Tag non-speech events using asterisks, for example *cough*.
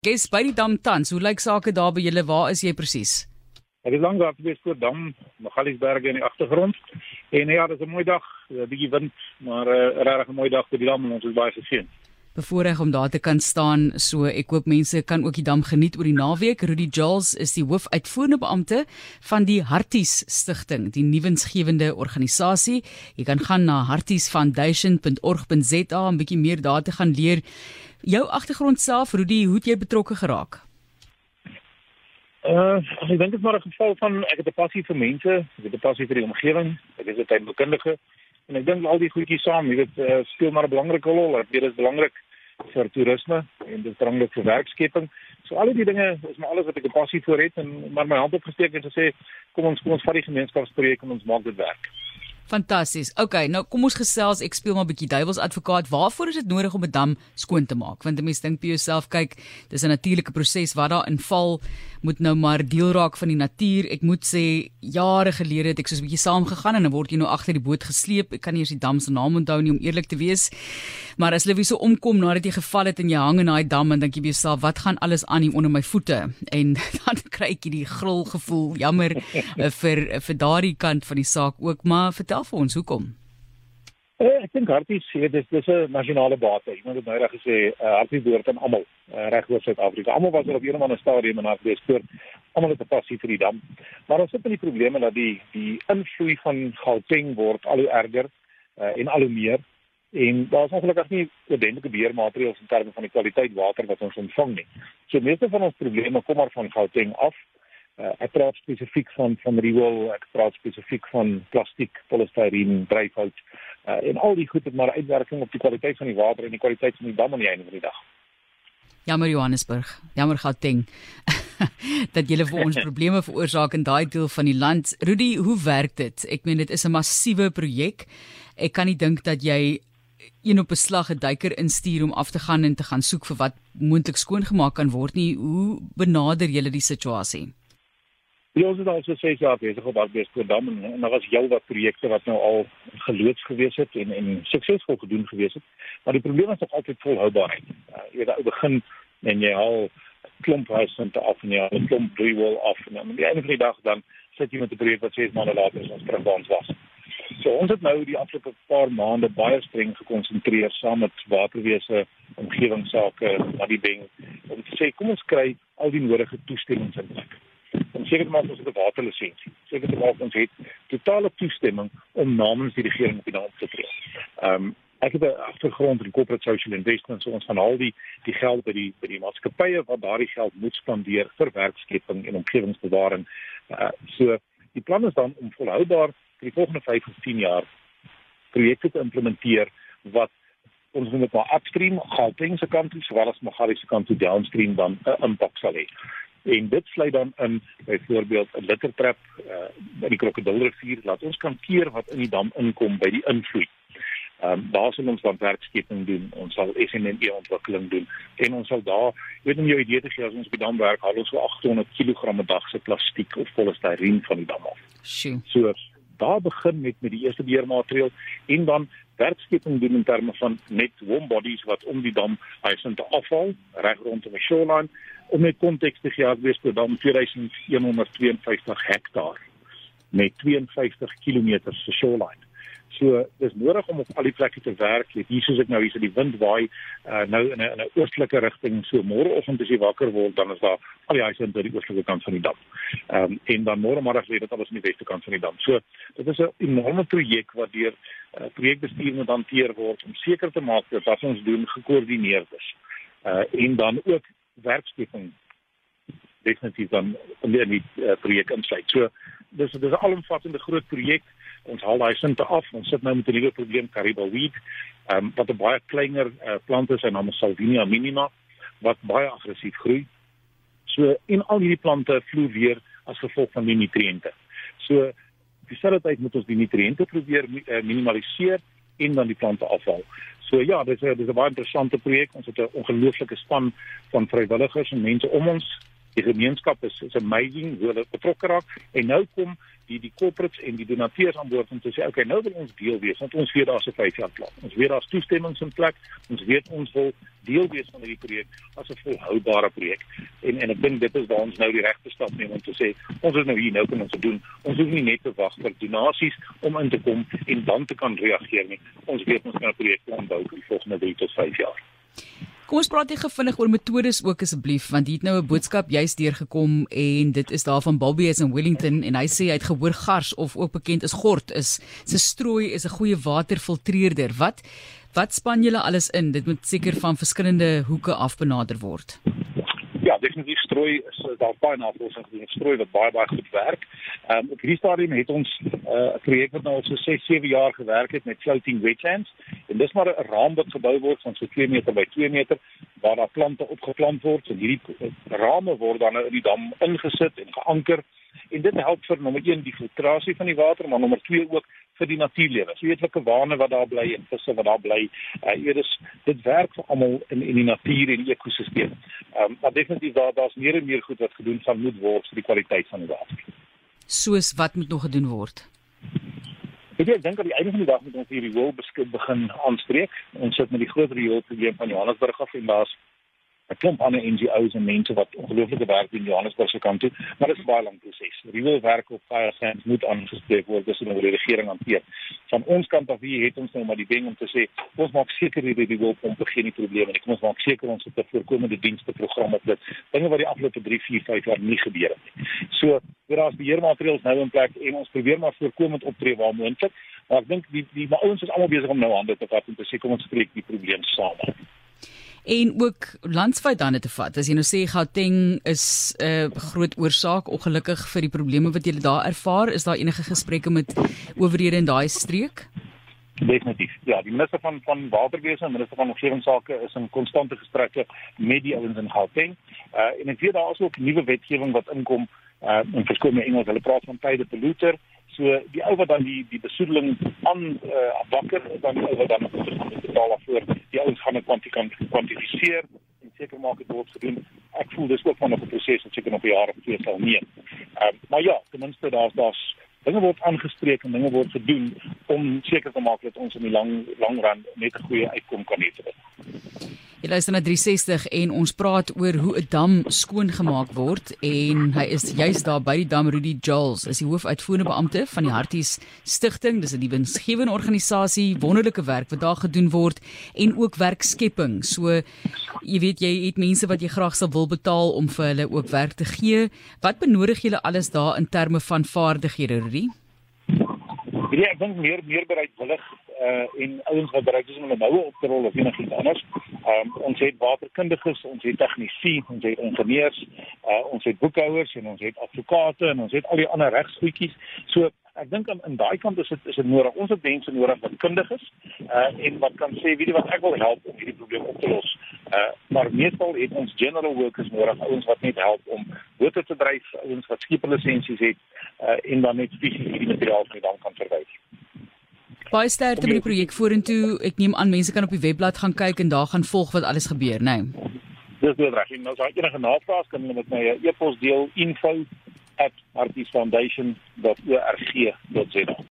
Ges by die dam tans. Hoe lyk sake daar by julle? Waar is jy presies? Ek is lank daar gewees voor dam, Magaliesberg in die agtergrond. En ja, dit is 'n mooi dag, 'n bietjie wind, maar 'n uh, regtig mooi dag vir die dam en ons is baie geseën. Bevoorreg om daar te kan staan, so ek hoop mense kan ook die dam geniet oor die naweek. Rudy Jules is die hoofuitvoerende beampte van die Harties Stichting, die nuwensgewende organisasie. Jy kan gaan na hartiesfoundation.org.za om 'n bietjie meer daar te gaan leer jou agtergrond self Rudy, hoe het jy betrokke geraak? Uh, ek dink dit is maar 'n geval van ek het 'n passie vir mense, ek het 'n passie vir die omgewing, ek is 'n tydbekundige en ek dink al die goedjies saam, jy weet, uh, speel maar 'n belangrike rol. Dit is belangrik vir toerisme en dit belangrik vir werkskeping. So al die dinge is maar alles wat ek 'n passie vir het en maar my hand opgesteek en gesê kom ons kom ons vat die gemeenskapsprojek en ons maak dit werk. Fantasties. OK, nou kom ons gesels. Ek speel maar 'n bietjie duiwels advokaat. Waarvoor is dit nodig om 'n dam skoon te maak? Want 'n mens dink by jouself, kyk, dis 'n natuurlike proses wat daar inval, moet nou maar deel raak van die natuur. Ek moet sê, jare gelede het ek soos 'n bietjie saamgegaan en dan word jy nou agter die boot gesleep. Ek kan nie eens die dam se naam onthou nie om eerlik te wees. Maar as hulle weer so omkom nadat jy geval het en jy hang in daai dam en dink jy by jouself, wat gaan alles aan hier onder my voete? *laughs* En dan kry ek hierdie gril gevoel. Jammer eh, vir vir daardie kant van die saak ook, maar vertel vertel vir ons hoekom. Uh, ek dink Hartie sê dis dis 'n nasionale bate. Iemand het nou reg gesê uh, Hartie behoort aan almal uh, reg oor Suid-Afrika. Almal was er op 'n of ander stadium in Hartie spoor. Almal het 'n passie vir die dam. Maar ons het met die probleme dat die die invloei van Gauteng word al hoe erger uh, en al hoe meer en daar is ongelukkig nie oordentlike beheermaatreëls in terme van die kwaliteit water wat ons ontvang nie. So meeste van ons probleme kom maar van Gauteng af uh, ek praat spesifiek van van riool, ek praat spesifiek van plastiek, polistireen, dryfhout uh, en al die goed het maar uitwerking op die kwaliteit van die water en die kwaliteit van die dam aan die einde van die dag. Jammer Johannesburg, jammer Gauteng. *laughs* dat julle vir ons *laughs* probleme veroorsaak in daai deel van die land. Rudy, hoe werk dit? Ek meen dit is 'n massiewe projek. Ek kan nie dink dat jy een op 'n slag 'n duiker instuur om af te gaan en te gaan soek vir wat moontlik skoongemaak kan word nie. Hoe benader julle die situasie? Ja, ons het al so 6 jaar besig op Arbeidsprogram en, en daar was heel wat projekte wat nou al geloods gewees het en en suksesvol gedoen gewees het. Maar die probleem is nog altyd volhoubaarheid. Uh, jy jy begin en jy haal klomp huise te af en jy 'n klomp drywall af en dan die einde van die dag dan sit jy met 'n projek wat 6 maande later ons terug waar ons was. So ons het nou die afgelope paar maande baie streng gekonsentreer saam met waterwese, omgewingsake, Madibeng om te sê kom ons kry al die nodige toestemmings in plek om seker te maak ons het 'n waterlisensie. Seker te maak ons het totale toestemming om namens die regering op die naam te tree. Ehm um, ek het 'n agtergrond in corporate social investments so ons van al die die geld by die by die maatskappye wat daardie geld moet spandeer vir werkskeping en omgewingsbewaring. Uh, so die plan is dan om volhoubaar vir die volgende 5 of 10 jaar projekte te implementeer wat ons moet maar upstream Gauteng se kant toe sowel as Magalies se kant toe downstream dan 'n impak sal hê en dit sluit dan in byvoorbeeld 'n littertrap uh, by die krokodilrivier laat ons kan keer wat in die dam inkom by die invloed. Ehm um, daar sal ons dan werkskeping doen. Ons sal SNNE ontwikkeling doen en ons sal daar, weet om jou idee te gee as ons by dam werk, haal ons so 800 kg 'n dag se plastiek of polistireen van die dam af. Sjoe. So daar begin met met die eerste beheermaatreël en dan werkskeping doen in terme van net warm bodies wat om die dam huise te afval reg rondom die shoreline om net konteks te gee, wees dit dan 2152 hektaar met 52 km se shoreline. So dis nodig om op al die plekke te werk. Jy hier soos ek nou hier so die wind waai uh, nou in 'n in 'n oostelike rigting. So môreoggend as jy wakker word, dan is daar al die huise aan die oostelike kant van die dam. Ehm um, en dan môre middag lê dit alles aan die weste kant van die dam. So dit is 'n enorme projek wat deur uh, projekbestuur moet hanteer word om seker te maak dat wat ons doen gekoördineerd is. Uh en dan ook werkskeping definitief dan in die uh, projek insluit. So dis dis 'n alomvattende groot projek. Ons haal daai sinte af. Ons sit nou met 'n nuwe probleem Caribou weed, um, wat 'n baie kleiner uh, plant is en naam is Salvinia minima wat baie aggressief groei. So en al hierdie plante vloei weer as gevolg van die nutriënte. So dieselfde tyd moet ons die nutriënte probeer uh, minimaliseer en dan die plante afval. So ja, dis 'n dis 'n baie interessante projek. Ons het 'n ongelooflike span van vrywilligers en mense om ons Die gemeenskap is is amazing hoe hulle betrokke raak en nou kom die die corporates en die donateurs aan boord om te sê okay nou wil ons deel wees want ons weet daar's 'n 5 jaar plan. Ons weet daar's toestemmings in plek. Ons weet ons wil deel wees van hierdie projek as 'n volhoubare projek. En en ek dink dit is waar ons nou die regte stap neem om te sê ons is nou hier nou kan ons dit doen. Ons hoef nie net te wag vir donasies om in te kom en dan te kan reageer nie. Ons weet ons kan 'n projek aanbou vir die volgende 3 tot 5 jaar. Kom ons praat net vinnig oor metodes ook asseblief want hier het nou 'n boodskap juist deurgekom en dit is daar van Bobby is in Wellington en hy sê hy het gehoor gars of ook bekend is gort is se strooi is 'n goeie waterfiltreerder. Wat wat span julle alles in? Dit moet seker van verskillende hoeke af benader word. Ja, definitief strooi is daar baie navorsing gedoen op strooi wat baie baie goed werk. Ehm um, op hierdie stadium het ons uh, 'n uh, projek wat nou al so 6, 7 jaar gewerk het met floating wetlands en dis maar 'n raam wat gebou word van so 2 meter by 2 meter waar daar plante opgeplant word en hierdie uh, rame word dan nou in die dam ingesit en geanker en dit help vir nommer 1 die filtrasie van die water maar nommer 2 ook vir die natuurlewe. So weet watter wane wat daar bly en visse wat daar bly. Uh hier is dit werk vir almal in in die natuur en die ekosisteem. Ehm um, maar definitief daar daar's meer en meer goed wat gedoen van moet word vir die kwaliteit van die water. Soos wat moet nog gedoen word? Ek dink aan die einde van die dag moet ons hierdie wil begin aanspreek. Ons sit met die groot rioolprobleem van Johannesburg af en daar's 'n klomp ander NGO's en mense wat ongelooflike werk doen in Johannesburg se kant toe, maar dit is baie lang proses. Die wil werk op baie sands moet aangespreek word tussen die regering die van ons kant af hier het ons nou maar die ding om te sê ons maak seker hierdie die wil om begin die probleme en kom ons maak seker ons het 'n voorkomende dienste program op dit dinge wat die afgelope 3 4 5 jaar nie gebeur het nie. So daar's beheermaatreëls nou in plek en ons probeer maar voorkomend optree waar moontlik. Maar ek dink die die maar ouens is almal besig om nou hande te vat om te sê kom ons spreek die probleem saam en ook landswyd dan te vat. As jy nou sê Gauteng is 'n uh, groot oorsaak ongelukkig vir die probleme wat julle daar ervaar, is daar enige gesprekke met owerhede in daai streek? Definitief. Ja, die minister van van waterwese en minister van omgewingsake is in konstante gesprekke met die ouens in Gauteng. Uh en ek weet daar is ook nuwe wetgewing wat inkom uh in verskeie Engels. Hulle praat van tye polluter. So die ou wat dan die die besoedeling aan uh bakker dan die ou wat dan moet betaal daarvoor. Die ouens gaan dit kwantifiseer kwantifiseer en seker maak dit word gedoen. Ek voel dis ook van 'n proses wat seker nog jaar of twee sal neem. Ehm uh, maar ja, ten minste daar's daar's dinge word aangespreek en dinge word gedoen om seker te maak dat ons in die lang lang run net 'n goeie uitkom kan hê. Jy luister na 360 en ons praat oor hoe 'n dam skoon gemaak word en hy is juis daar by die dam Rudy Jules is die hoofuitvoerende beampte van die Harties Stichting. Dis 'n diensgewende organisasie wonderlike werk wat daar gedoen word en ook werkskepping. So jy weet jy het mense wat jy graag sal wil betaal om vir hulle ook werk te gee. Wat benodig julle alles daar in terme van vaardighede Rudy? Ja, ek dink meer meer bereidwillig uh en ouens wat bereid is om hulle noue op te rol of enigiets anders. Um, ons het waterkundiges, ons het tegnisië, ons het ingenieurs, uh ons het boekhouers en ons het advokate en ons het al die ander regsgoedjies. So ek dink in, in daai kant is dit is dit nodig. Ons het mense nodig wat kundig is uh en wat kan sê weet jy wat ek wil help om hierdie probleem op te los. Uh maar meestal het ons general workers nodig, ouens wat net help om bote te dryf, ouens wat skipelisensies het uh en dan net fisies hierdie materiaal vir dan kan verwyder. Baie sterkte met die projek vorentoe. Ek neem aan mense kan op die webblad gaan kyk en daar gaan volg wat alles gebeur, né? Nee. Dis goed reg. En as jy enige navrae kan hulle met my e-pos deel info@artisfoundation.org.za.